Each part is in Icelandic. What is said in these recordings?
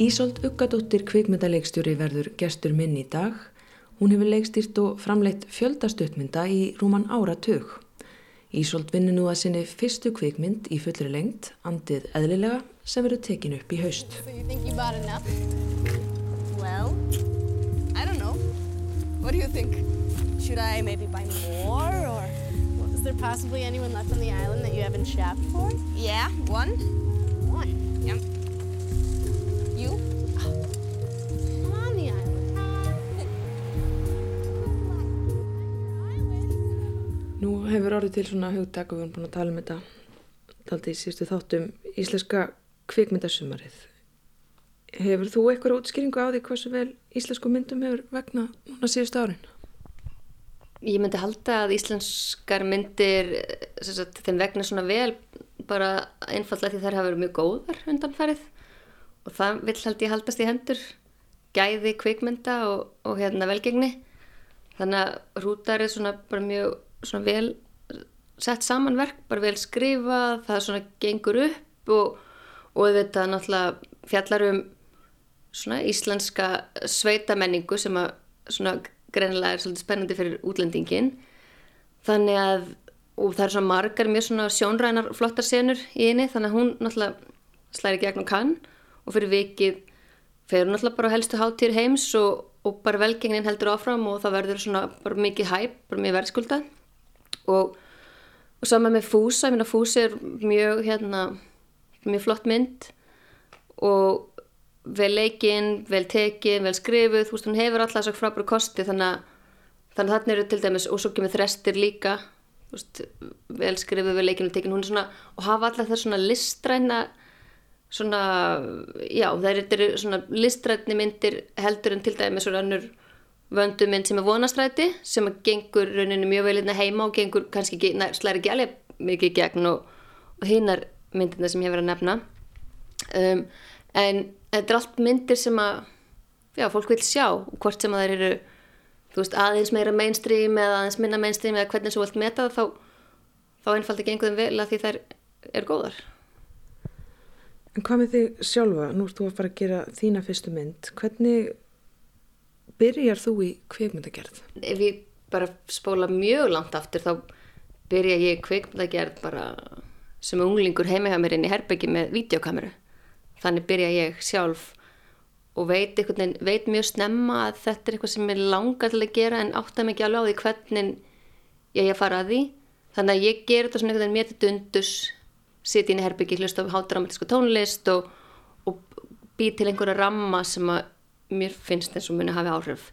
Ísolt Uggadóttir kvikmyndaleikstjóri verður gestur minn í dag. Hún hefur leikstýrt og framleitt fjöldastuttmynda í rúman áratug. Ísolt vinnur nú að sinni fyrstu kvikmynd í fullri lengt, andið eðlilega, sem verður tekin upp í haust. Well, I don't know. What do you think? Should I maybe buy more or? Is there possibly anyone left on the island that you haven't shopped for? Yeah, one. One. Yeah. Nú hefur orðið til svona hugtak og við erum búin að tala um þetta daldi í síðustu þáttum íslenska kvikmyndasumarið. Hefur þú eitthvað útskýringu á því hversu vel íslensku myndum hefur vegna núna síðustu árin? Ég myndi halda að íslenskar myndir sagt, þeim vegna svona vel bara einfallega því þær hafa verið mjög góðar undanfærið og það vil held ég haldast í hendur gæði kvikmynda og, og hérna velgengni þannig að rútar er svona bara mjög svona vel sett saman verk, bara vel skrifa það svona gengur upp og, og þetta náttúrulega fjallar um svona íslenska sveitamenningu sem að svona greinilega er svolítið spennandi fyrir útlendingin þannig að og það er svona margar mjög svona sjónrænar flottar senur í henni þannig að hún náttúrulega slæri gegnum kann og fyrir vikið fer hún náttúrulega bara helstu hátýr heims og, og bara velgengnin heldur áfram og það verður svona bara mikið hæp, bara mjög verðskulda og, og saman með Fúsa, ég minna Fúsi er mjög hérna, mjög flott mynd. Og vel leikinn, vel tekin, vel skrifuð, þú veist, hún hefur alltaf svo frábæru kosti þannig að þannig að þarna eru til dæmis, og svo kemur þrestir líka, þú veist, vel skrifuð, vel leikinn, vel tekin, hún er svona, og hafa alltaf það svona listræna, svona, já, það eru svona listrætni myndir heldur en til dæmis svona annur vöndumynd sem er vonastræti, sem gengur rauninu mjög vel inn að heima og gengur kannski ekki, nær, slæri ekki alveg mikið gegn og, og hinnar myndina sem ég verið að nefna. Um, en þetta er allt myndir sem að já, fólk vil sjá hvort sem að þeir eru veist, aðeins meira mainstream eða aðeins minna mainstream eða hvernig svo vilt meta það þá, þá einfaldi gengur þeim vel að því þær eru góðar En hvað með þig sjálfa? Nú ert þú að fara að gera þína fyrstu mynd. Hvernig byrjar þú í kvikmyndagerð? Ef ég bara spóla mjög langt aftur þá byrja ég kvikmyndagerð bara sem unglingur heima hjá mér inn í herbyggi með videokameru þannig byrja ég sjálf og veit, veginn, veit mjög snemma að þetta er eitthvað sem ég langar til að gera en átta ekki alveg á því hvernig ég fara að því þannig að ég ger þetta svona einhvern veginn mér til dundus sitja inn í herbyggi, hlusta á hádramatísku tónlist og, og bý til einhverja ramma sem að mér finnst eins og muni hafi áhrif.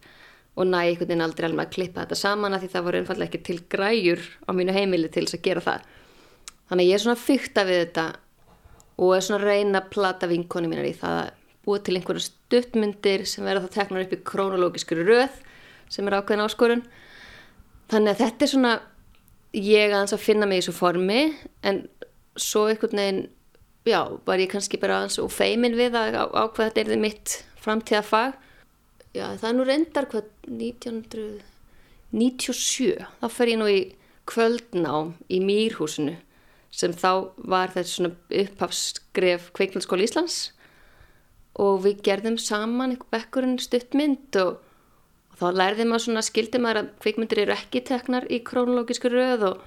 Og næ einhvern veginn aldrei alveg að klippa þetta saman að því það voru einfallega ekki til græjur á mínu heimili til þess að gera það. Þannig að ég er svona fyrta við þetta og er svona að reyna að plata vinkoni mínar í það að búa til einhverja stuttmyndir sem verða það teknar upp í krónológiskuru röð sem er ákveðin áskorun. Þannig að þetta er svona ég aðeins að finna mig í þessu formi en svo einhvern veginn já, var ég kannski bara aðeins og feimin við að ákveða þetta er þið mitt framtíða fag já, það er nú reyndar hvað 1997 þá fer ég nú í kvöldnám í Mýrhúsinu sem þá var þetta svona upphafskref Kveikmyndaskóla Íslands. Og við gerðum saman einhver bekkurinn stuttmynd og, og þá lærði maður svona, skildi maður að kveikmyndir eru ekki teknar í krónológísku röð og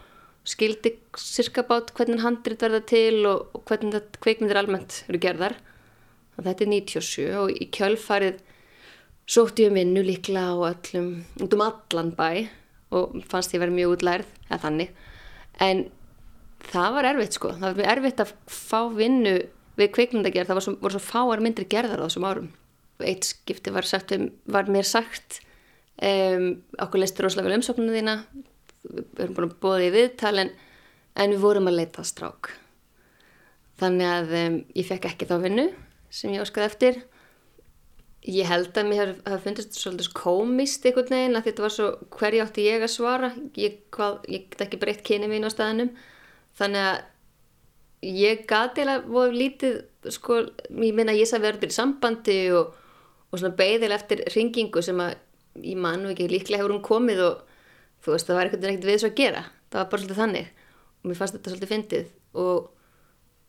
skildi cirka bát hvernig handrit verða til og, og hvernig kveikmyndir almennt eru gerðar og þetta er 97 og í kjölfarið sótti ég um vinnu líklega á öllum, út um allan bæ og fannst ég verið mjög útlærð eða þannig. En það var erfitt sko, það var mjög erfitt að fá vinnu við kvikmyndagerð, það svo, voru svo fáar myndri gerðar á þessum árum. Eitt skipti var, sagt, var mér sagt, um, okkur leistur rosalega vel umsóknuna þína, við erum búin að bóða í viðtal en, en við vorum að leita strák. Þannig að um, ég fekk ekki þá vinnu sem ég óskaði eftir. Ég held að mér hafi fundist svolítið komist einhvern veginn að þetta var svo hverja átti ég að svara, ég, hvað, ég get ekki breytt kyni mín á staðinum þannig að ég gati voru lítið sko, ég minna ég sæði verður í sambandi og, og svona beðil eftir ringingu sem að ég mann og ekki líklega hefur hún komið og þú veist það var eitthvað ekkert við þess að gera. Það var bara svolítið þannig. Og mér fannst þetta svolítið fyndið. Og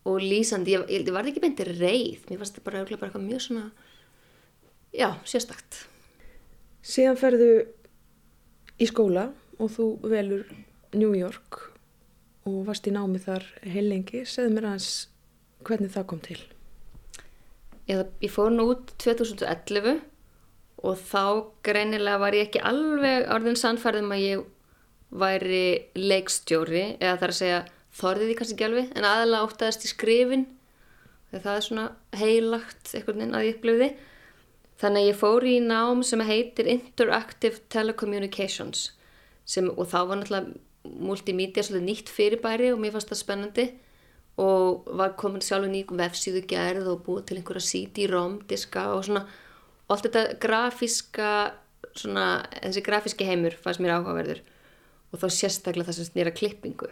og lýsandi, ég, ég var ekki beinti reið, mér fannst þetta bara, bara eitthvað mjög svona, já, sérstakt. Síðan ferðu í skóla og þú velur New York og varst í námi þar heilengi, segð mér aðeins hvernig það kom til. Ég, ég fór nú út 2011 og þá greinilega var ég ekki alveg orðin sannfærðum að ég væri leikstjóri eða þar að segja þorðið því kannski ekki alveg en aðalega óttaðist í skrifin þegar það er svona heilagt einhvern veginn að ég upplifði. Þannig að ég fór í nám sem heitir Interactive Telecommunications sem, og þá var náttúrulega multimedia svolítið nýtt fyrirbæri og mér fannst það spennandi og var komin sjálfur nýjum vefsíðu gerð og búið til einhverja CD-ROM diska og svona allt þetta grafíska svona, þessi grafíski heimur fannst mér áhugaverður. Og þá sérstaklega það sem snýra klippingu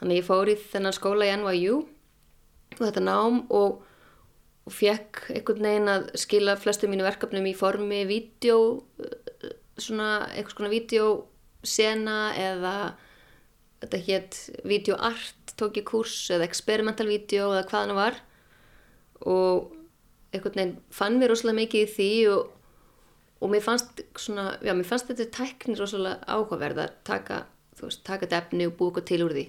þannig ég fór í þennan skóla í NYU og þetta nám og, og fekk einhvern veginn að skila flestu mínu verkefnum í formi vídeo svona einhvers konar vídeosena eða þetta hétt vídeoart tók ég kurs eða experimental vídeo eða hvað hann var. Og einhvern veginn fann mér rosalega mikið í því og, og mér fannst svona, já mér fannst þetta tæknir rosalega áhugaverð að taka, þú veist, taka þetta efni og búið eitthvað til úr því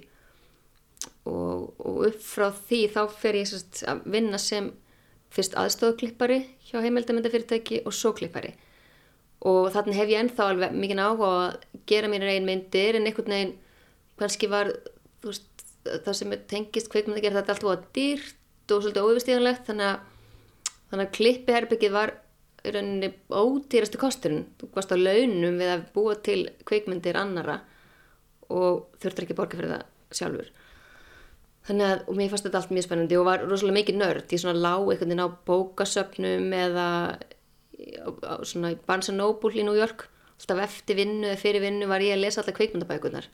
og, og upp frá því þá fer ég sérst að vinna sem fyrst aðstofklippari hjá heimildamöndafyrirtæki og svo klippari. Og þannig hef ég ennþá alveg mikið áhuga að gera mér einn myndir en einhvern veginn kannski var veist, það sem tengist kveikmynd að gera þetta allt búið dýrt og svolítið óyfirstíðanlegt þannig þannig að klippiherbyggið var í rauninni ódýrastu kosturinn. Þú varst á launum við að búa til kveikmyndir annara og þurftur ekki borga fyrir það sjálfur þannig að, og mér fannst þetta allt mjög spennandi og var rosalega mikið nörd ég svona lág einhvern veginn á bókasöpnum eða á, svona í Barnes & Noble í New York. Alltaf eftir vinnu eða fyrir vinnu var ég að lesa alltaf kveikmyndabækunar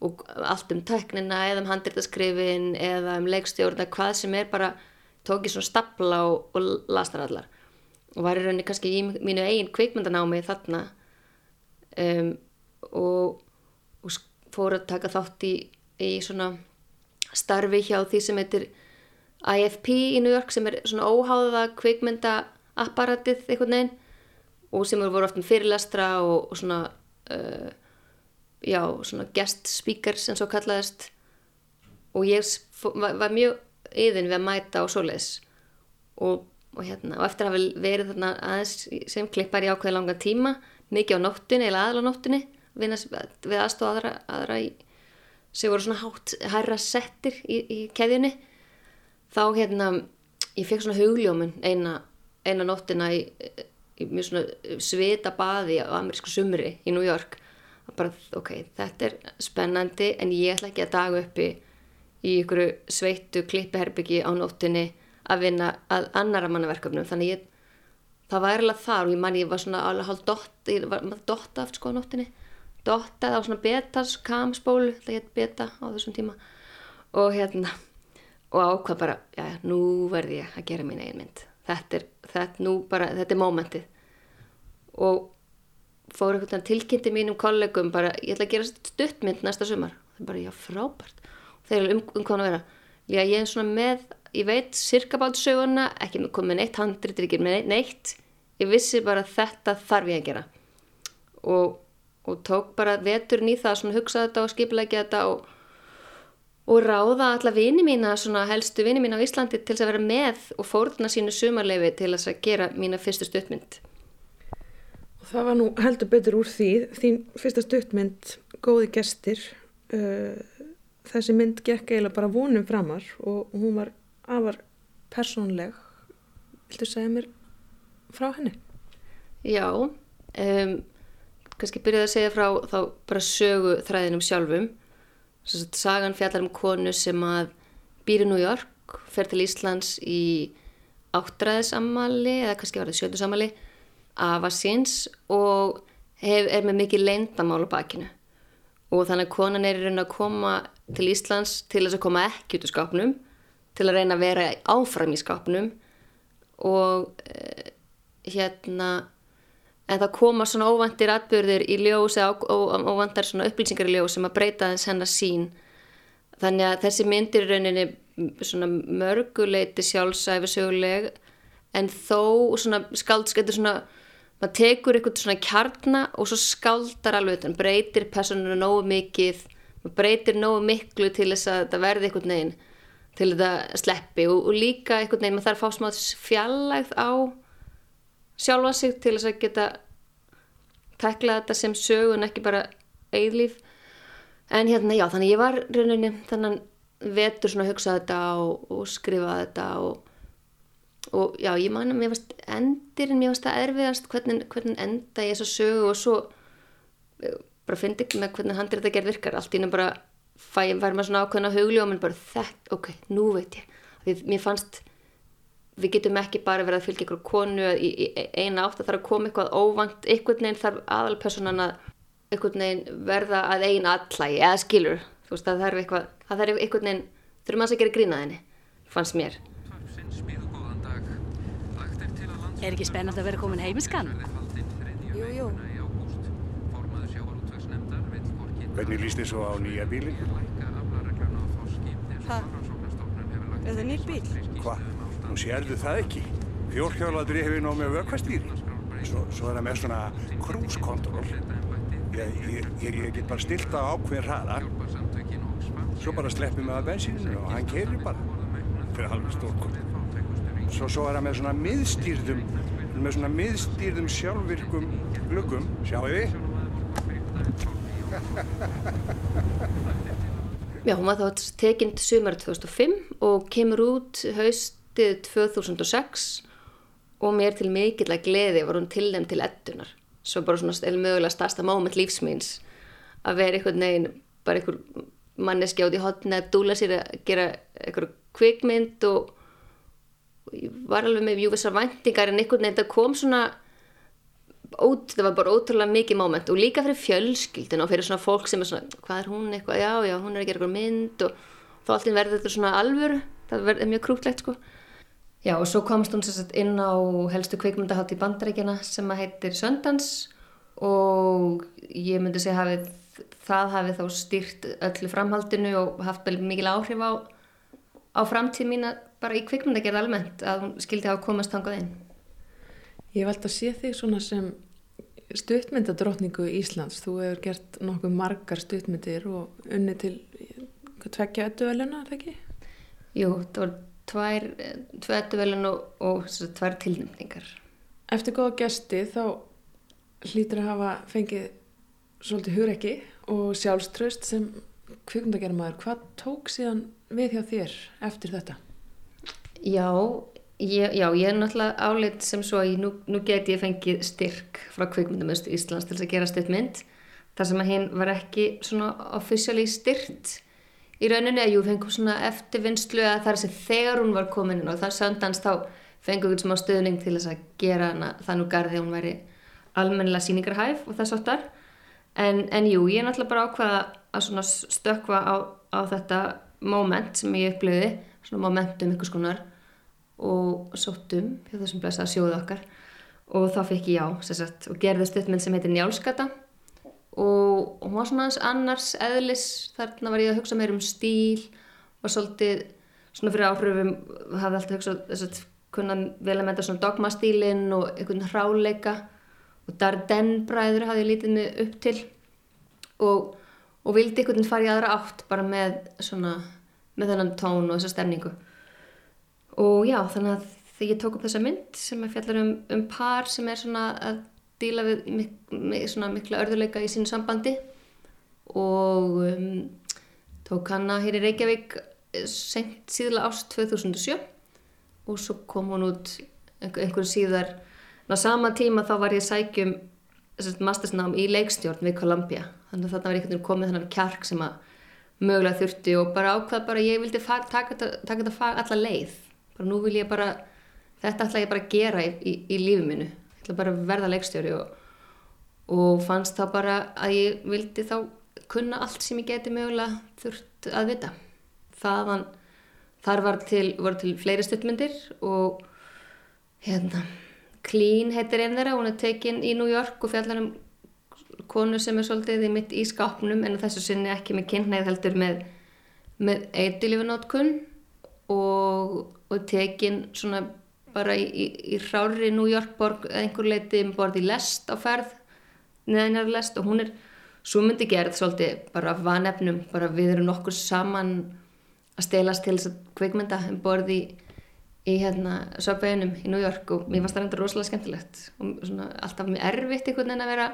og allt um tæknina eða um handreitaskrifin eða um leikstjórna, hvað sem er bara tók ég svona stapla og, og las þar allar. Og var í rauninni kannski í mínu eigin kveikmyndanámi þarna um, og, og fór að taka þátt í, í svona starfi hjá því sem heitir IFP í New York sem er svona óháða kveikmyndaapparatið einhvern veginn og sem voru ofta fyrirlestra og, og svona uh, já, svona guest speakers en svo kallaðist. Og ég var, var mjög yðin við að mæta á svoleiðs og, og hérna og eftir að hafa verið þarna aðeins sem klippar í ákveði langa tíma mikið á nóttunni eða aðla nóttunni við aðstofa aðra, aðra í, sem voru svona hátt hærra settir í, í keðjunni þá hérna ég fekk svona hugljómun eina, eina nóttina í, í mjög svona svita baði á amerísku sumri í New York. Bara ok, þetta er spennandi en ég ætla ekki að daga uppi í ykkur sveittu klippiherbyggi á nóttinni að vinna að annara mannaverkefnum þannig ég, það var erlega þar og ég man ég var svona alveg hálf dott, ég var dotta af sko á nóttinni dottað á svona betas kamspólu, það hétt beta á þessum tíma. Og hérna og ákvað bara, já, nú verði ég að gera mín eigin mynd. Þetta er, þetta, nú bara, þetta er mómentið. Og fór einhvern veginn tilkynnti mínum kollegum bara, ég ætla að gera stuttmynd næsta sumar. Það er bara, já, frábært. Þeir eru um, um hvað að vera. Já ég er svona með, ég veit sirkabátsöguna, ekki komið neitt handrit ekki með neitt. Ég vissi bara þetta þarf ég að gera. Og, og tók bara veturinn í það svona hugsa þetta og skipilegja þetta og, og ráða alla vini mína helstu vini mína á Íslandi til að vera með og fórna sínu sumarleifi til að gera mína fyrstu stuttmynd. Og það var nú heldur betur úr því. Þín fyrsta stuttmynd góði gestir uh, þessi mynd gekk eiginlega bara vonum framar og hún var afar persónleg viltu segja mér frá henni? Já um, kannski byrjaði að segja frá þá bara sögu þræðinum sjálfum sagan fjallar um konu sem að býr í New York fer til Íslands í áttræðisammali eða kannski var það sjötusammali af að síns og hef, er með mikið leindamál á bakinu. Og þannig að konan er í raun að koma til Íslands til þess að koma ekki út úr skápnum til að reyna að vera áfram í skápnum og eh, hérna en það koma svona óvandir atbyrðir í ljós eða óvandar svona upplýsingar í ljós sem að breyta þess hennar sín þannig að þessi myndir rauninni svona mörguleiti sjálfsæfisöguleg en þó svona skaldskættur svona maður tekur eitthvað svona kjarna og svo skaldar alveg þetta, breytir personinu nógu mikið, breytir nógu miklu til þess að þetta verði eitthvað neginn til þetta sleppi og, og líka eitthvað neginn, maður þarf að fá smá fjallægð á sjálfa sig til þess að geta tekla þetta sem sögun ekki bara eilíf en hérna já þannig ég var rauninni þannig vetur svona að hugsa þetta og, og skrifa þetta og, og já ég man að mér varst endirinn mér varst það erfiðast hvernig, hvernig enda ég þessu sögu og svo eh, bara fyndi ekki með hvernig handir þetta gerð virkar. Allt ínum bara fæ, fær maður svona ákveðna hugli og mér bara þetta, ok, nú veit ég. Mér fannst við getum ekki bara verið að fylgja ykkur konu í, í eina átt að það er að koma eitthvað óvand einhvern veginn þarf aðalpersonan að einhvern veginn verða að eina allægi eða skilur, þú veist að það er eitthvað það er einhvern veginn, þurfum að það gera grínaðinni fannst mér Er ekki spennand að vera komin heimiskan? Jú, jú Hvernig líst þið svo á nýja bílinn? Hæ? Er það nýr bíl? Hva? Nú sérðu það ekki. Fjórhjólaður hefur nóg með vökkvastýri. Svo, svo er það með svona cruise control. Ég, ég, ég, ég get bara stilt á ákveðin hraða. Svo bara sleppum við að bensíninu og hann keirir bara. Fyrir halvur stórkom. Svo, svo er það með svona miðstýrðum, með svona miðstýrðum sjálfvirkum glöggum. Sjáu við? Já, hún var þá tekinn til sumar 2005 og kemur út haustið 2006 og mér til mikill að gleði var hún tilnæm til eddunar. Svo bara svona eða mögulega stærsta móment lífsmýns að vera einhvern veginn, bara einhver manneski átt í hotna að dúla sér að gera einhver kvikmynd og var alveg með júvisa væntingar en einhvern veginn það kom svona ót, það var bara ótrúlega mikið móment og líka fyrir fjölskyldin og fyrir svona fólk sem er svona, hvað er hún eitthvað, já, já, hún er að gera eitthvað mynd og þá alltaf verður þetta svona alvöru, það verður mjög krútlegt sko. Já, og svo komst hún sérstætt inn á helstu kveikmyndahátt í bandarækjana sem að heitir Söndans og ég myndi segja hafið, það hafið þá stýrt öllu framhaldinu og haft vel mikil áhrif á, á framtíð mína bara í kveikmyndagerð almennt að hún skildi hafa komast hangað inn. Ég vald að sé þig svona sem stuttmyndadrottningu í Íslands. Þú hefur gert nokkuð margar stuttmyndir og unni til tveggja öttuveluna, er það ekki? Jú, það var tvær, tvei öttuvelun og, og tvær tilnefningar. Eftir góða gesti þá hlýtur að hafa fengið svolítið hugrekki og sjálfströst sem kvikundagermaður. Hvað tók síðan við hjá þér eftir þetta? Já, ég, já, ég er náttúrulega áleitt sem svo að ég, nú, nú get ég fengið styrk frá kvikmyndamöstu Íslands til þess að gera stuttmynd þar sem að hinn var ekki svona officially styrt í rauninni að jú fengum svona eftirvinnslu að þar sem þegar hún var komin og þar söndans þá fengum við smá stöðning til þess að gera hana það nú garði hún væri almennilega síningarhæf og þess áttar en, en jú, ég er náttúrulega bara ákvaða að svona stökva á, á þetta moment sem ég upplöði svona momentum ykkur skonar og sóttum hjá þessum blessa sjóðu okkar. Og þá fekk ég já sagt, og gerði stuttmynd sem heitir Njálskata og hún var svona annars eðlis, þarna var ég að hugsa meir um stíl og svolítið svona fyrir áhrifum hafði alltaf hugsað þess að kunna vel að menta svona dogmastílin og einhvern hráleika. Og Darden bræður hafði ég lítið mig upp til. Og, og vildi einhvern fara í aðra átt bara með svona með þennan tón og þessa stemningu. Og já þannig að þegar ég tók upp þessa mynd sem er fjallar um, um par sem er svona að díla við mik svona mikla örðuleika í sínu sambandi. Og um, tók hana hér í Reykjavík eh, sent síðla ást 2007 og svo kom hún út einhver, einhver síðar. Á sama tíma þá var ég sækjum mastersnám í leikstjórn við Columbia. Þannig að þarna var einhvern veginn komið þennan kjark sem að mögulega þurfti og bara ákvað bara ég vildi taka þetta fag alla leið. Bara nú vil ég bara þetta ætla ég bara að gera í, í, í lífið minu ég ætla bara að verða leikstjóri og, og fannst þá bara að ég vildi þá kunna allt sem ég geti mögulega þurft að vita. Þaðan þar var til, var til fleiri stuttmyndir og hérna Clean heitir einn þeirra, hún er tekinn í New York og fjallar um konu sem er svolítið í mitt í skápnum en þessu sinni ekki með kynneið heldur með, með eitilífinótkun og, og tekin svona bara í, í, í hrári New York borg eða einhver leiti um borð í lest á ferð neðinar lest og hún er svo myndi gerð svolítið bara vanefnum bara við erum nokkur saman að stelast til þess að kveikmynda um borð í, hérna söpveginum í New York og mér fannst það reynda rosalega skemmtilegt og svona alltaf mjög erfitt einhvern veginn að vera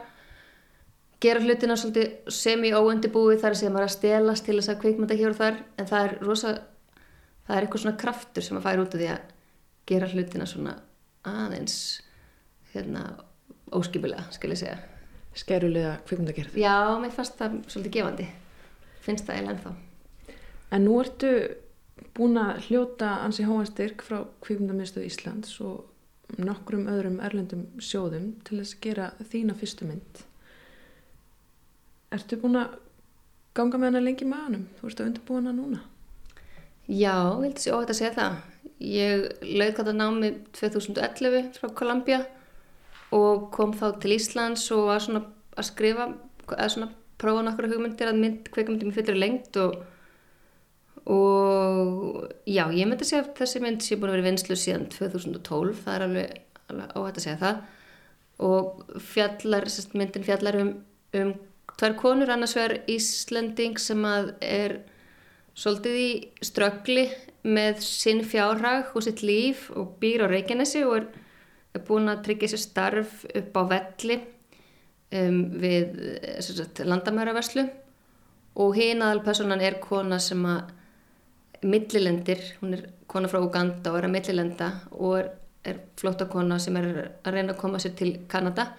gera hlutina svolítið semi-óundibúið þar sem maður að stelast til þess að kveikmynda hér og þar en það er rosa það er eitthvað svona kraftur sem að færa út af því að gera hlutina svona aðeins hérna óskipilega, skal ég segja Skerulega kvikmyndagerð. Já, mér fannst það svolítið gefandi finnst það eiginlega ennþá En nú ertu búin að hljóta ansi háastyrk frá kvikmyndamiðstöð Íslands og nokkrum öðrum erlendum sjóðum til þess að gera þína fyrstu mynd. Ertu búin að ganga með hana lengi með hannum? Þú ert að undirbúa hana núna? Já, ég held að sé óhætt að segja það. Ég lauk þetta námi 2011 frá Columbia og kom þá til Íslands og var svona að skrifa, eða svona prófa nokkru hugmyndir að mynd, kveikmyndir mér fyrir lengt og, og já, ég myndi að segja að þessi mynd sé búin að vera vinslu síðan 2012, það er alveg, alveg óhætt að segja það og fjallar, sérst, myndin fjallar um, um tvær konur, annars vegar Íslending sem að er svolítið í ströggli með sinn fjárhag og sitt líf og býr á Reykjanesi og er, er búin að tryggja sér starf upp á velli um, við sagt, landamæraverslu og hinn aðalpersonan er kona sem að millilendir, hún er kona frá Uganda og er að millilenda og er, er flotta kona sem er að reyna að koma sér til Kanada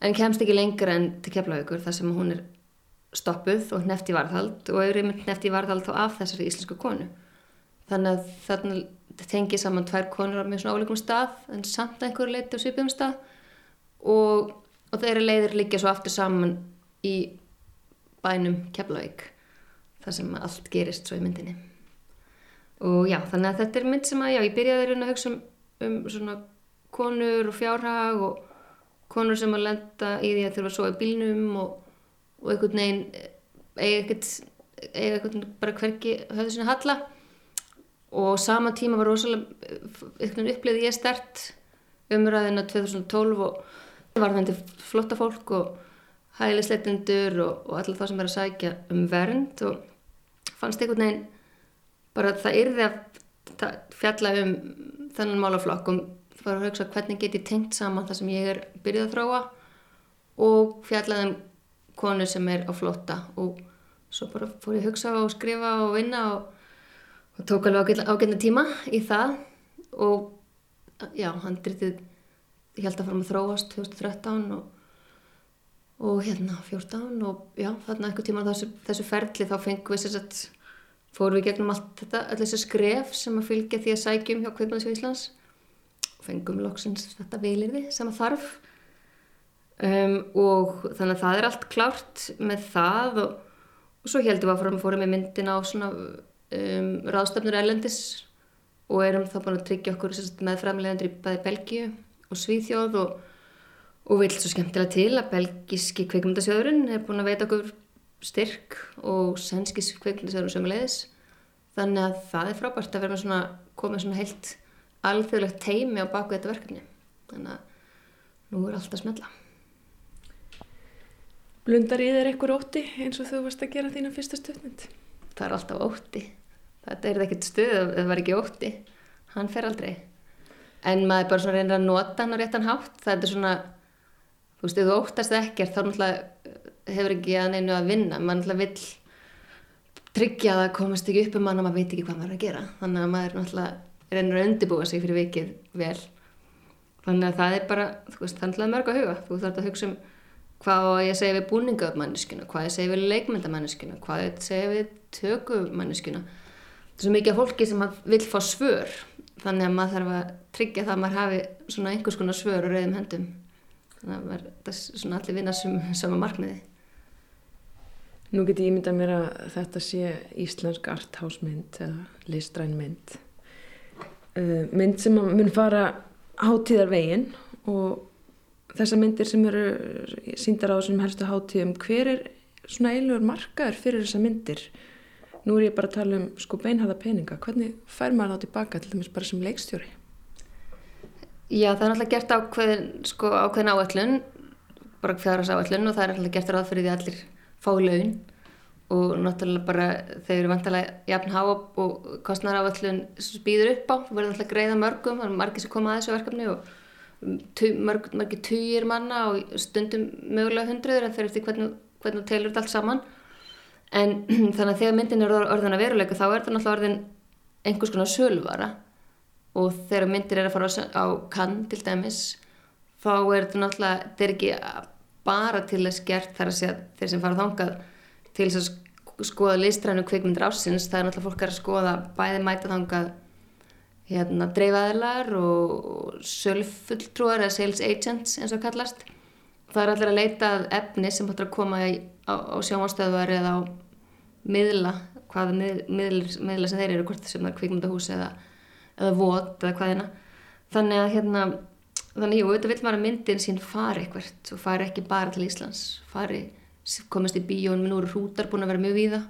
en kemst ekki lengra en til Keflavíkur þar sem hún er stoppuð og hneft í varðhald og er einmitt hneft í varðhald þá af þessari íslensku konu þannig að þarna tengi saman tvær konur á mjög svona ólíkum stað en samt að einhverju leiti á svipum stað. Og, og þeirri leiðir líka svo aftur saman í bænum Keflavík þar sem allt gerist svo í myndinni. Og já, þannig að þetta er mynd sem að já, ég byrjaði að hugsa um, um svona konur og fjárhag og konur sem að lenda í því að þurfa að svo í bílnum og, og einhvern veginn eiga ekkert bara hverki höfðu sinna halla og sama tíma var rosalega veginn upplýði ég stert umræðina 2012 og var þetta flotta fólk og hælisleitindur og, og allir það sem er að sækja um vernd. Og fannst einhvern veginn bara að það yrði að fjalla um þennan málaflokk og það var að hugsa hvernig get ég tengt saman það sem ég er byrjuð að þróa og fjallaði um konu sem er á flotta og svo bara fór ég að hugsa og skrifa og vinna og, og tók alveg ágætna tíma í það og já, hann dritið ég held að fara með þróast 2013 og, og hérna 14 og já, þarna einhver tíma þessu, þessu ferli þá fengum við sér að fórum við gegnum allt þetta, allir þessu skref sem að fylgja því að sækjum hjá Kveipnaðsjó Íslands. Og fengum loksins þetta vilirði sem að þarf. Um, og þannig að það er allt klárt með það og, og svo heldum við að fórum, við myndin á svona um, ráðstöfnur erlendis og erum þá búin að tryggja okkur með framlegandur í bæði Belgíu og Svíþjóð og, og vil svo skemmtilega til að belgíski kveikmyndasjóðurinn er búin að veita okkur styrk og sænskis kveikmyndasjóðurinn sömulegis þannig að það er frábært að vera með svona komið svona heilt alþjóðlegt teimi á baku þetta verkefni. Þannig að nú er allt að smella. Blundar í þér eitthvað ótti eins og þú varst að gera þína fyrsta stöfnind? Það er alltaf ótti þetta er ekkert stuð það var ekki ótti. Hann fer aldrei. En maður bara svona reynir að nota hann á réttan hátt. Það er svona þú veist, ef þú óttast ekkert þá náttúrulega hefur ekki að neinu að vinna. Maður náttúrulega vill tryggja að komast ekki upp um mann og maður veit ekki hvað maður er að gera. Þannig að maður náttúrulega reynir að undibúa sig fyrir vikið vel. Þannig að það er bara, þú veist, það er náttúrulega mörg að huga. Þú þarf að hugsa um hvað ég segi við búningaupmanneskina hvað ég segi við leikmyndamanneskina hvað ég segi við tökumanneskina er svo mikið fólki sem vil fá svör. Þannig að maður þarf að tryggja það að maður hafi svona einhvers konar svör og reyðum hendum þannig að maður, það er svona allir vinna sem sama markmiði. Nú get ég ímyndað mér að þetta sé íslensk arthásmynd eða listræn mynd. Uh, mynd sem mun fara hátíðar veginn og þessar myndir sem eru síndar á þessum helstu hátíðum hver er svona eilugur markaður fyrir þessar myndir Nú er ég bara að tala um sko beinharða peninga. Hvernig fær maður þá tilbaka til dæmis bara sem leikstjóri? Já, það er náttúrulega gert ákveðin, sko, ákveðin áallun, bara fjárhans áallun og það er náttúrulega gert ráð fyrir því allir fá laun og náttúrulega bara þeir eru vantilega jafn há og kostnar áallun býður upp á, þú verður náttúrulega greiða mörgum, það er margir sem koma að þessu verkefni og tu, mörg, margir tugir manna og stundum mögulega hundruður en þeir eftir hvernig, hvernig telur þetta allt saman en þannig að þegar myndin er orðin að veruleika þá er þetta náttúrulega orðin einhvers konar sölvara og þegar myndir er að fara á kann til dæmis þá er þetta náttúrulega er ekki bara til þess gert þar að segja þeir sem fara þangað til þess að skoða listrænu kvikmyndir ásins það er náttúrulega fólk að skoða bæði mæta þangað hérna dreifaðilar og sölfulltrúar eða sales agents eins og kallast. Það er allir að leita efni sem hættir að koma á, á sjómanstöðvar eða á miðla hvaða miðla, miðla sem þeir eru hvort sem það er kvikmyndahús eða eða vot eða hvaðina þannig að hérna þannig jú, þetta vil maður að myndin sín fari eitthvað og fari ekki bara til Íslands fari, komast í bíón nú eru hrútar búin að vera mjög víða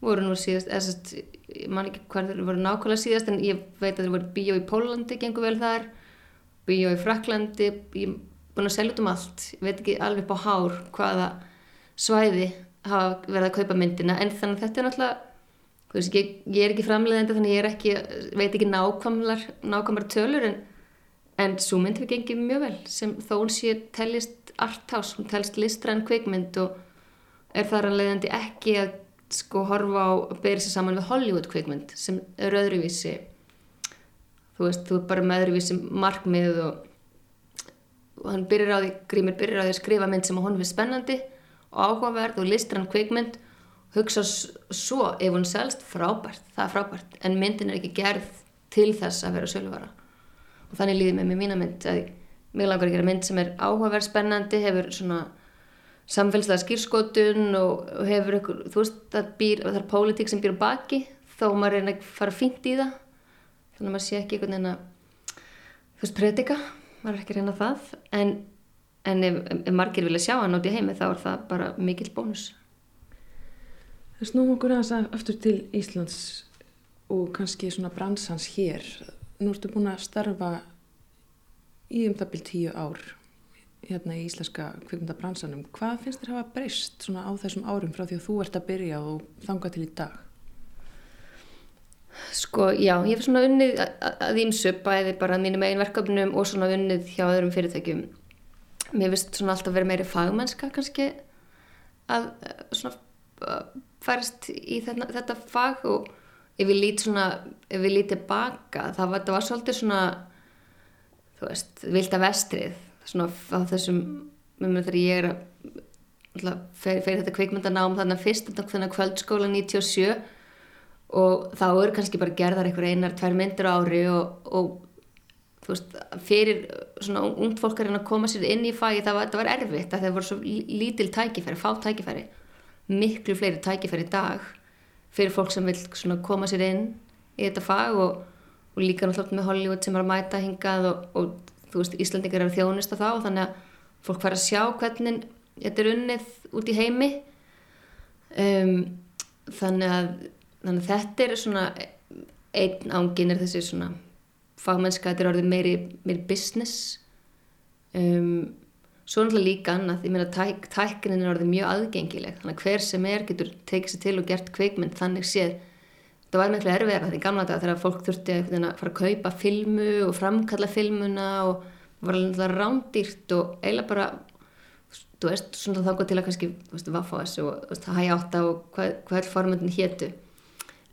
voru nú síðast, eða sérst ég man ekki hvað þeir voru nákvæmlega síðast en ég veit að þeir voru bíó í Pólandi gengur vel þar, bíó í Fraklandi ég er búin að selja út um allt ég veit ekki alveg upp á hár hvaða svæði hafa verið að kaupa myndina en þannig þetta er náttúrulega veist, ég, ég er ekki framleiðandi þannig ég ekki, veit ekki nákvæmlar nákvæmlar tölur en, en svo mynd við gengið mjög vel sem þó hún sé tellist arthouse, hún tellist listræn kvikmynd og er þar að leiðandi ekki að sko horfa á að byrja sér saman við Hollywood kvikmynd sem er öðruvísi þú veist, þú er bara með öðruvísi markmið og, og hann byrjar á því, Grímur byrjar á því að skrifa mynd sem hún finnst spennandi og áhugaverð og listræn kvikmynd. Hugsa svo ef hún selst frábært, það er frábært en myndin er ekki gerð til þess að vera söluvara. Og þannig líði mig með mína mynd að mér langar að gera mynd sem er áhugaverð spennandi, hefur svona samfélslega skýrskotun og hefur ykkur, þú veist, það, býr, það er pólitík sem býr baki þó maður reyna að fara fínt í það. Þannig að maður sé ekki einhvern veginn að þú veist, predika, maður er ekki reyna það. En, en ef, ef margir vilja sjá hann út í heimi þá er það bara mikill bónus Snúm okkur aðeins að aftur til Íslands og kannski svona bransans hér. Nú ertu búin að starfa í um það byrj tíu ár hérna í íslenska kvikmyndabransanum. Hvað finnst þér hafa breyst svona á þessum árum frá því að þú ert að byrja og þanga til í dag? Sko, já, ég hef svona unnið að ímsu bæði bara mínum einn verkefnum og svona unnið hjá öðrum fyrirtækjum. Mér finnst svona alltaf verið meiri fagmennska kannski að svona færst í þetta, þetta fag og ef við lít svona, ef við lítið baka það var, það var svolítið svona þú veist, vilda vestrið svona á þessum þegar ég er að fer þetta kveikmyndanám þannig að fyrst þannig að kvöldskóla 97 og þá eru kannski bara gerðar einhver einar, tvær myndir ári og, og þú veist, fyrir svona ungt fólk að koma sér inn í fagi það var, það var erfitt að það voru svo lítil tækifæri, fá tækifæri miklu fleiri tækifæri í dag fyrir fólk sem vil koma sér inn í þetta fag og, og líka náttúrulega með Hollywood sem er að mæta hingað og, og þú veist Íslandingar eru þjónist á þá og þannig að fólk fara að sjá hvernig þetta er unnið út í heimi. Um, þannig, að, þannig að þetta er svona einn ángin er þessi svona fagmennska, þetta er orðið meiri, meiri business um Svo náttúrulega líka annað, ég meina tæk, tæknin er orðið mjög aðgengileg, þannig að hver sem er getur tekið sér til og gert kveikmynd þannig séð. Það var miklu erfiðar því gamla dag þegar fólk þurfti að fara að kaupa filmu og framkalla filmuna og var alveg rándýrt og eiginlega bara, þú veist, svona þá gott til að kannski, veist, vaffás og hæg átta og hvað, hvað er formöndin héttu.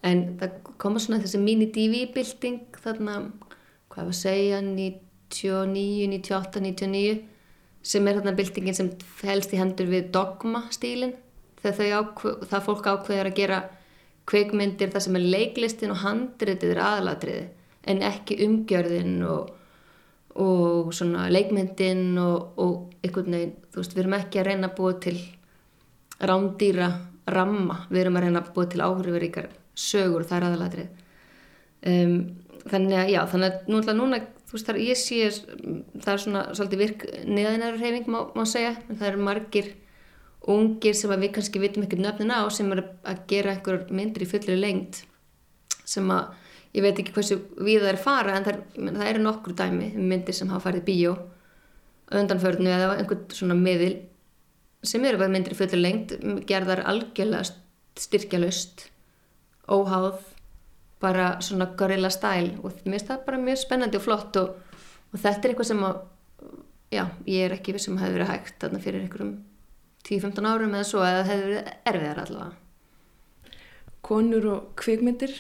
En það koma svona þessi mini-DV-bilding þarna, hvað var að segja, 99, 98, 99 sem er þarna byltingin sem helst í hendur við dogma stílin þegar það fólk ákveður að gera kveikmyndir það sem er leiklistin og handritið er aðalatriði en ekki umgjörðin og, og svona leikmyndin og, og einhvern veginn, þú veist, við erum ekki að reyna að búa til rándýra ramma, við erum að reyna að búa til áhrifuríkar sögur, það er aðalatrið um, þannig að já, þannig að núna, núna þú veist þar ég sé það er svona svolítið virk neðinæru reyfing má, má segja, það eru margir ungir sem að við kannski vitum ekkert nöfnin á sem er að gera einhver myndir í fullri lengt sem að ég veit ekki hversu við það er fara en það, er, það eru nokkur dæmi um myndir sem hafa farið bíó undanförnu eða einhvern svona miðil sem eru bara myndir í fullri lengt gerðar algjörlega styrkjalust óháð bara svona gorilla stæl og mér finnst það bara mjög spennandi og flott og, og þetta er eitthvað sem að já, ég er ekki við sem hefur verið hægt þarna fyrir einhverjum 10-15 árum eða svo eða hefur verið erfiðar allavega Konur og kvikmyndir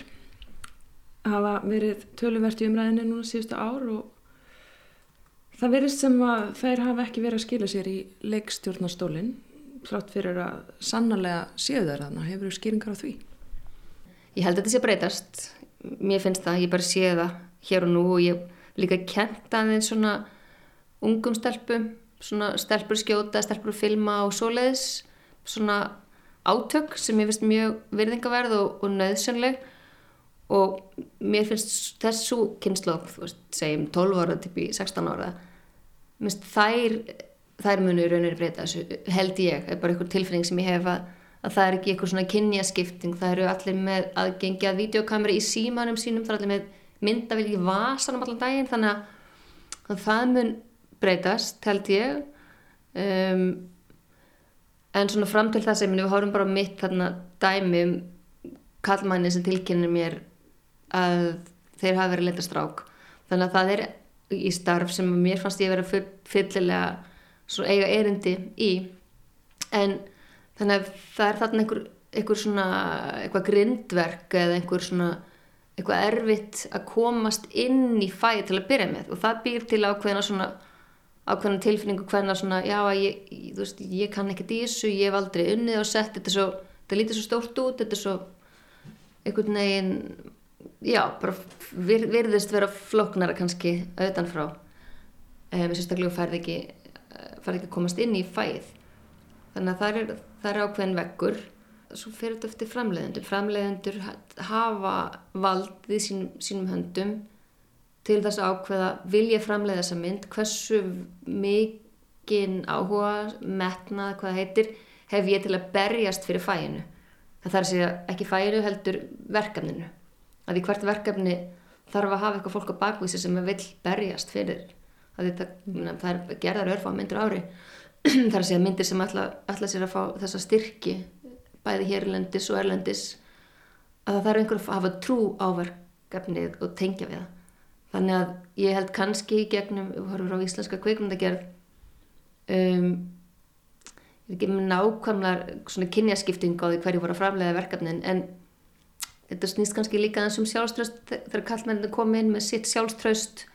hafa verið töluvert í umræðinni núna síðustu ár og það verið sem að þær hafa ekki verið að skila sér í leikstjórnastólinn frátt fyrir að sannarlega séu þær þarna, hefur þú skýringar á því? Ég held að þetta sé breytast, mér finnst það, ég bara sé það hér og nú og ég líka kent aðeins svona ungum stelpum, svona stelpur skjóta, stelpur filma og svoleiðis, svona átök sem ég finnst mjög virðingaverð og, og nöðsynleg og mér finnst þessu kynnslóð, þú veist, segjum 12 ára til 16 ára, mér finnst þær, þær munur raunir breyta þessu, held ég, er bara einhver tilfinning sem ég hef að að það er ekki eitthvað svona kynjaskipting. Það eru allir með aðgengi að videokamera í símanum sínum, það er allir með myndavill í vasanum allan daginn þannig að það mun breytast held ég. Um, en svona fram til það sem við horfum bara mitt þarna dæmi um kallmæni sem tilkynir mér að þeir hafa verið leita strák. Þannig að það er í starf sem mér fannst ég að vera fyllilega eiga erindi í. En þannig að það er þarna einhver, einhver svona eitthvað grindverk eða einhver svona eitthvað erfitt að komast inn í fæði til að byrja með. Og það býr til ákveðina svona ákveðina tilfinningu hverna svona já ég, ég, veist, ég kann ekkert í þessu, ég hef aldrei unnið og sett, þetta svo þetta lítið svo stórt út, þetta er svo einhvern veginn já, bara vir, virðist vera floknara kannski auðan frá. Um, sérstaklega færði ekki færði ekki að komast inn í fæð þannig að það er, það er ákveðin vekkur svo fyrir þetta eftir framleiðendur. Framleiðendur hafa vald við sínum, sínum höndum til þess að ákveða vilja framleiða þessa mynd? Hversu mikinn áhuga metnað, hvað heitir hef ég til að berjast fyrir fæinu það þarf að segja ekki fæinu heldur verkefninu. Að því hvert verkefni þarf að hafa eitthvað fólk á bakvísi sem vil berjast fyrir. Það er, það er gerðar örfa myndir ári þar að segja myndir sem ætla, ætla sér að fá þessa styrki bæði hérlendis og erlendis að það þarf einhver að hafa trú áverkefnið og tengja við það. Þannig að ég held kannski í gegnum, við horfum á íslenska kveikmyndagerð um, ég er ekki með nákvæmlega svona kynjaskipting á því hverju voru að framlega verkefnin en þetta snýst kannski líka eins um sjálfströst þegar kallmenninu kom inn með sitt sjálfströst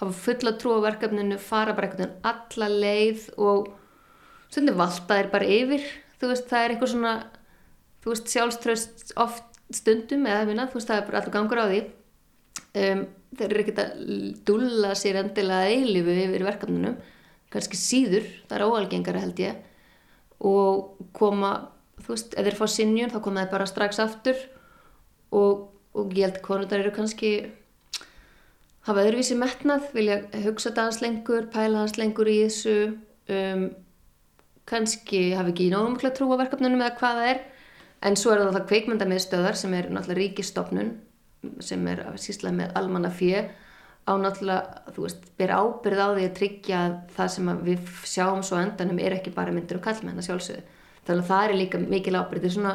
hafa fulla trú á verkefninu fara bara einhvern veginn alla leið og stundum valda er bara yfir. Þú veist það er eitthvað svona þú veist sjálfströst oft stundum eða minna, þú veist það er bara allur gangur á því. Um, þeir eru ekkert að dúlla sér endilega eilifu yfir verkefnunum kannski síður, það er óalgengara held ég. Og koma þú veist, ef þeir fá sinjun þá koma þeir bara strax aftur. Og, og ég held að konundar eru kannski hafa öðruvísi metnað vilja hugsa það hans lengur, pæla hans lengur í þessu. Um, kannski hafi ekki náðumkla trú á verkefnunum eða hvað það er. En svo er það það kveikmyndamiðstöðar sem er náttúrulega ríkistofnun sem er sísla með almanna fjö á náttúrulega, þú veist, ber ábyrð á því að tryggja að það sem við sjáum svo endanum er ekki bara myndir og kallmenn að sjálfsögðu, þannig að það er líka mikil ábyrð, þetta er svona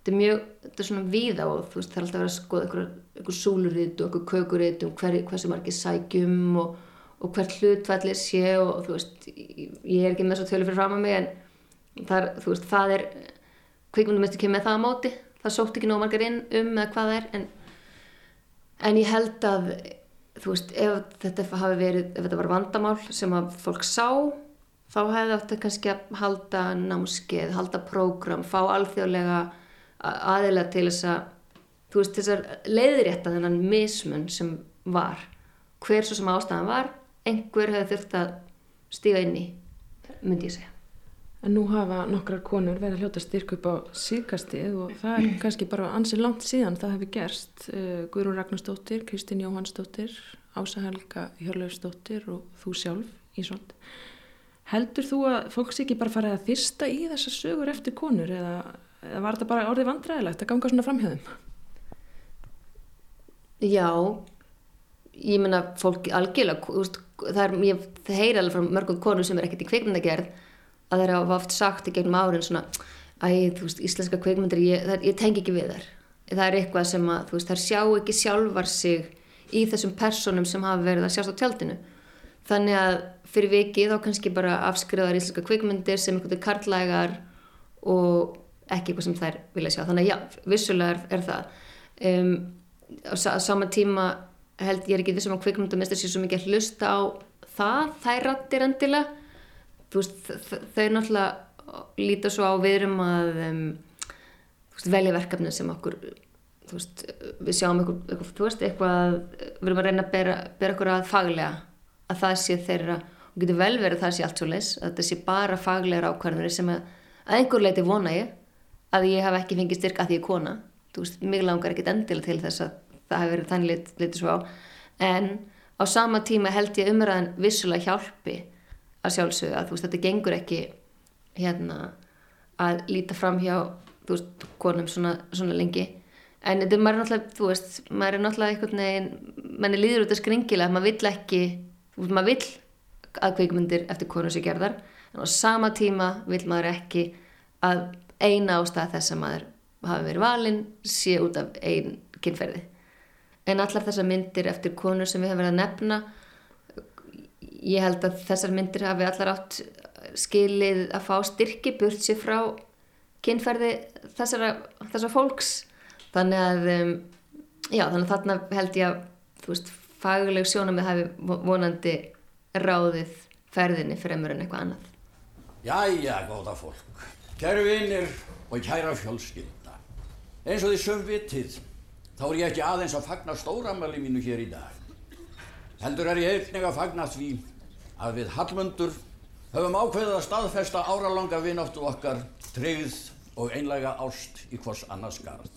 þetta er mjög, þetta er svona víða og þú veist, það er alltaf að vera að skoða einhver, einhver súluritt og einhver kökuritt um hver, hversu margir sækjum og og hvert hlutfallir sé og, þú veist, ég er ekki með svo tölu fyrir fram að mig en það er, þú veist, það er kvikmundum eftir ekki með það á móti. Það sótt ekki nóg margar inn um eða hvað það er en, en ég held að þú veist, ef þetta hafi verið, ef þetta var vandamál sem að fólk sá þá hefði þetta kannski að halda námskeið, halda prógram, fá alþjóðlega aðilega til þess að þú veist, þessar leiðrétta þennan mismun sem var. Hver svo sem ástæðan var einhver hefði þurft að stíga inn í, myndi ég segja. En nú hafa nokkrar konur verið að hljóta styrk upp á síðkastið og það er kannski bara ansið langt síðan það hefði gerst. Uh, Guðrún Ragnarstóttir, Kristín Jóhannsdóttir, Ása Helga Hjörleifsdóttir og þú sjálf, Ísolt. Heldur þú að fólk sé ekki bara farið að þýsta í þessar sögur eftir konur eða, eða var þetta bara orðið vandræðilegt að ganga svona framhjöðum? Já, ég menna fólk algjörlega, þú veist, það er, ég heyri alveg frá mörgum konur sem er ekkert í kveikmyndagerð að þeir hafa oft sagt í gegnum árin svona, æ, þú veist, íslenska kveikmyndir, ég, það, ég tengi ekki við þær. Það er eitthvað sem að, þú veist, þær sjá ekki sjálfar sig í þessum personum sem hafa verið að sjást á tjaldinu. Þannig að fyrir vikið þá kannski bara afskriðar íslenska kveikmyndir sem veginn karlægar og ekki eitthvað sem þær vilja sjá. Þannig að já, vissulega er, er það. Um, á sama tíma held ég er ekki þessum að kveikmyndamestar sé svo mikið að hlusta á það, þær rattir endilega. Þú veist, þau náttúrulega líta svo á viðrum að um, veist, velja verkefni sem okkur veist, við sjáum eitthvað, eitthvað, eitthvað við erum að reyna að bera, bera okkur að faglega að það sé þeirra og getur vel verið að það sé allt svo leis að þetta sé bara faglegar ákvarðanir sem að, að einhver leiti vona ég að ég hef ekki fengið styrk að því ég er kona veist, mig langar ekkit endilega til þess að það hef verið þannig lit, litið svo á. En á sama tíma held ég umræðan vissulega hjálpi að sjálfsögðu að þú veist, þetta gengur ekki hérna að líta fram hjá þú veist, konum svona, svona lengi. En þetta er maður náttúrulega, þú veist maður er náttúrulega einhvern veginn mann er líður út af skringilega, maður vill ekki þú veist, maður vill að kveikmyndir eftir konur sem gerðar en á sama tíma vill maður ekki að eina ástæða þess að maður hafi verið valinn sé út af einn kynferði en allar þessar myndir eftir konur sem við hefum verið að nefna ég held að þessar myndir hafi allar átt skilið að fá styrki burt sér frá kynferði þessara, þessara fólks. Þannig að um, já, þannig að þarna held ég að þú veist, fagleg sjónamið hafi vonandi ráðið ferðinni fremur en eitthvað annað. Jæja, góða fólk. Kæru vinnir og kæra fjölskylda. Eins og því söm vitið þá er ég ekki aðeins að fagna stóramæli mínu hér í dag heldur er ég einnig að fagna því að við Hallmundur höfum ákveðið að staðfesta áralanga vináttu okkar tryggð og einlega ást í hvors annars garð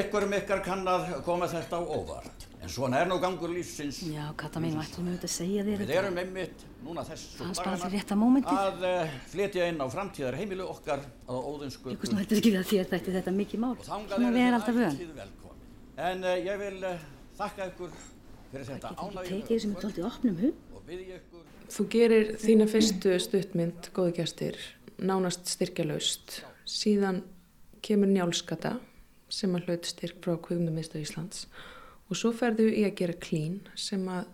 ykkur um ykkar kann að koma þetta á óvart En svona er nú gangur lífsins. Já, Kata mín, ætlum við auðvitað að segja þér þetta. Við erum einmitt núna þessu dagana að uh, flytja inn á framtíðar heimilu okkar á óðinsku. Ykkur snú heldur ekki að þér þætti þetta mikið mál. Svona við erum alltaf vön. En uh, ég vil uh, þakka ykkur fyrir þetta ánægjum. Tóltið opnum hug. Þú gerir þína fyrstu stuttmynd, góði gæstir, nánast styrkjalaust. Síðan kemur njálskata sem að hlaut styrk frá Kvögnumiðstöð Íslands og svo ferðu í að gera klín sem að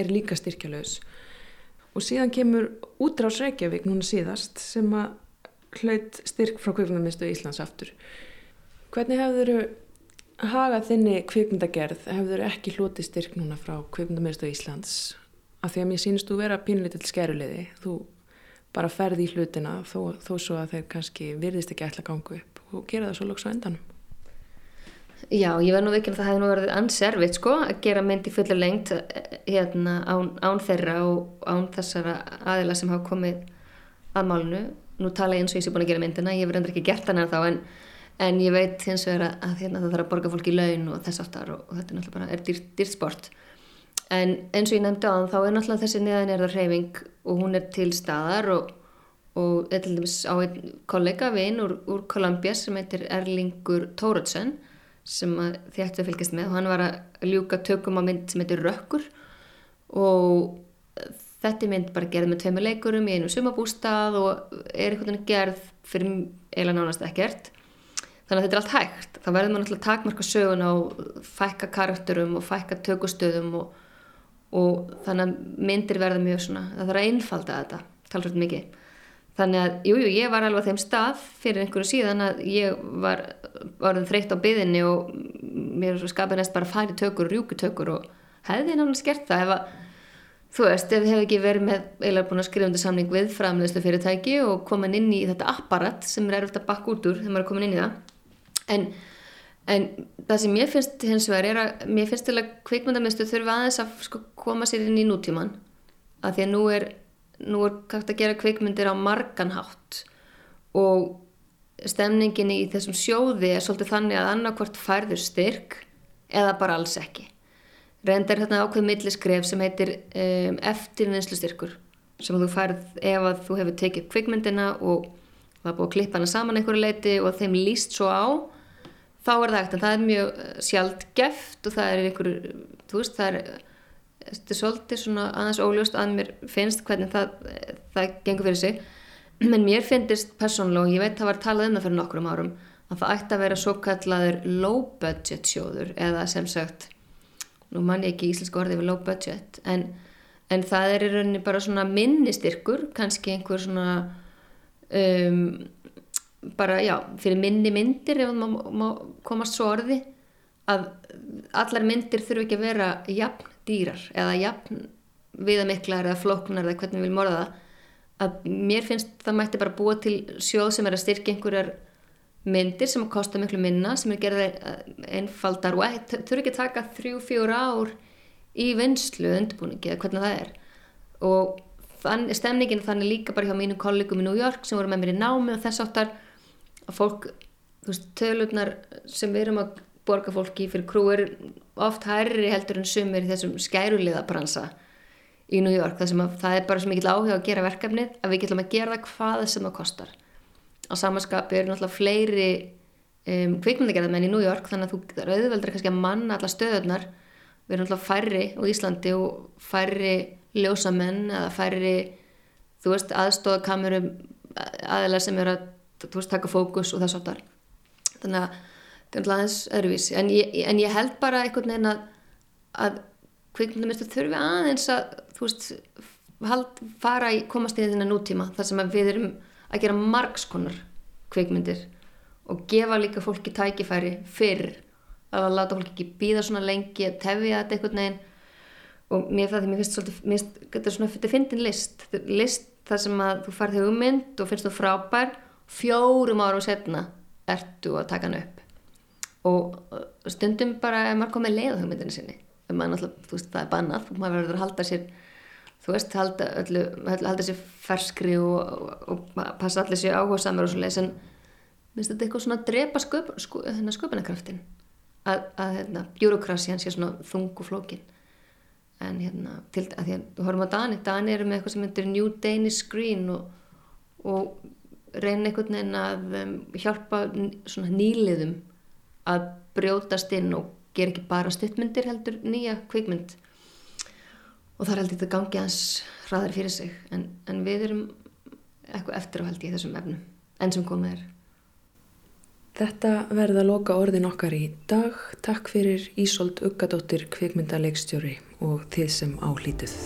er líka styrkjalaus og síðan kemur útrás Reykjavík núna síðast sem að hlaut styrk frá kvikmyndamistu Íslands aftur hvernig hefur þau hagað þinni kvikmyndagerð hefur ekki hloti styrk núna frá kvikmyndamistu Íslands af því að mér sínist þú vera pínlítill skeruleiði þú bara ferði í hlutina þó, þó svo að þeir kannski virðist ekki ætla að ganga upp og gera það svo loks á endanum Já, ég verð nú ekki að það hefði nú verið anservitt sko að gera mynd í fulla lengt hérna án, án þeirra og án þessara aðila sem hafa komið að málunu. Nú tala ég eins og ég sé búin að gera myndina, ég verð endur ekki gert hana þá en, en ég veit hins vegar að, að hérna, það þarf að borga fólki í laun og þess aftar og, og þetta er náttúrulega bara er dýrt, dýrt sport. En eins og ég nefndi á þann þá er náttúrulega þessi niðan er það hreyfing og hún er til staðar og, og eða til dæmis á einn kollega vinn úr, úr Columbia sem heitir Erlingur Tóruðsson sem þið ættu að fylgjast með og hann var að ljúka tökum á mynd sem heitir Rökkur og þetta er mynd bara gerð með tveimur leikurum í einu sumabústað og er einhvern veginn gerð fyrir eila nánast ekkert þannig að þetta er allt hægt þá verður maður náttúrulega takmarka sögun á fækka karakterum og fækka tökustöðum og, og þannig að myndir verða mjög svona það þarf að einfalda þetta talsvöld mikið Þannig að, jújú, jú, ég var alveg á þeim stað fyrir einhverju síðan að ég var orðin þreytt á byðinni og mér skapið næst bara færi tökur, rjúkutökur og hefði náttúrulega skert það ef að, þú veist, ef ég hef ekki verið með eiginlega búin að skrifa undir samning við framleðslu fyrirtæki og komin inn í þetta apparat sem er erfitt að bakka út úr þegar maður er komin inn í það. En, en það sem ég finnst hins vegar er að mér finnst til að kvikmyndamistu þurfa aðeins að sko, koma sér inn í nútíman að því að nú er nú er hægt að gera kveikmyndir á marganhátt og stemningin í þessum sjóði er svolítið þannig að annarkvort færður styrk eða bara alls ekki. Reyndar hérna ákveð milliskref sem heitir um, eftirvinnslu styrkur sem þú færð ef að þú hefur tekið kvikmyndina og það búið að klippa hana saman einhverju leiti og þeim líst svo á þá er það ekkert en það er mjög sjálft geft og það er einhverju, þú veist það er þetta er svolítið svona aðeins óljóst að mér finnst hvernig það, það gengur fyrir sig. Menn mér finnist persónulega og ég veit það var talað um það fyrir nokkrum árum að það ætti að vera svo kallaður low budget sjóður eða sem sagt nú mann ég ekki íslensku orðið við low budget en, en það er í rauninni bara svona minnistyrkur kannski einhver svona um, bara já fyrir minni myndir ef maður komast svo orði að allar myndir þurfu ekki að vera jafn dýrar eða jafn viðamiklar eða floknar eða hvernig við viljum orða það. Að mér finnst það mætti bara búa til sjóð sem er að styrkja einhverjar myndir sem að kosta miklu minna sem er gerðið einfaldar og þurfu ekki að taka þrjú, fjór ár í vinslu undirbúningi eða hvernig það er. Og þann, stemningin þannig líka bara hjá mínu kollegum í New York sem voru með mér í námi og þess áttar að fólk, þú veist, tölurnar sem við erum að borga fólki fyrir krú er oft hærri heldur en sumir í þessum skæruliða bransa í New York sem að það er bara svo mikill áhuga að gera verkefnið að við getum að gera það hvað sem það kostar. Á samanskapi eru náttúrulega fleiri um, kvikmyndagerðarmenn í New York þannig að þú auðveldur kannski að manna alla stöðunar við erum náttúrulega færri á Íslandi og færri ljósamenn eða færri þú veist aðstofakamerum aðeila sem eru að þú veist taka fókus og þess aftar þannig að það er aðeins öðruvísi. En en ég held bara einhvern veginn að, að kvikmyndamistur þurfi aðeins að þú veist hald, fara í komast í þennan nútíma þar sem við erum að gera margskonar kvikmyndir og gefa líka fólki tækifæri fyrr að láta fólki ekki býða svona lengi að tefja þetta einhvern veginn. Og mér það því mér finnst svolítið mér finnst, þetta er svona, þetta er fyndin list. List þar sem að þú farði hugmynd og finnst þú frábær fjórum árum setna ertu að taka hann upp? Og stundum bara er maður komið leið á hugmyndinu sinni alltaf, veist, það er bannað maður verður að halda sér þú veist, halda, öllu, halda sér ferskri og, og, og passa allir sér áhuga samar og svo leiðis en minnst þetta eitthvað svona að drepa sköp, sku, hérna, sköpunarkraftin að, að hérna, bjúrokrasjan sé svona þung og flókin. En hérna, til að því að þú horfum á Dani Dani eru með eitthvað sem heitir New Danish Screen og, og reyna einhvern veginn að um, hjálpa svona nýliðum að brjótast inn og gera ekki bara stuttmyndir heldur nýja kvikmynd og það er heldur þetta gangi hans hraðar fyrir sig en, en við erum eitthvað eftir á held í þessum efnum enn sem komið er Þetta verða loka orðin okkar í dag. Takk fyrir Ísolt Uggadóttir kvikmyndaleikstjóri og þið sem álítið.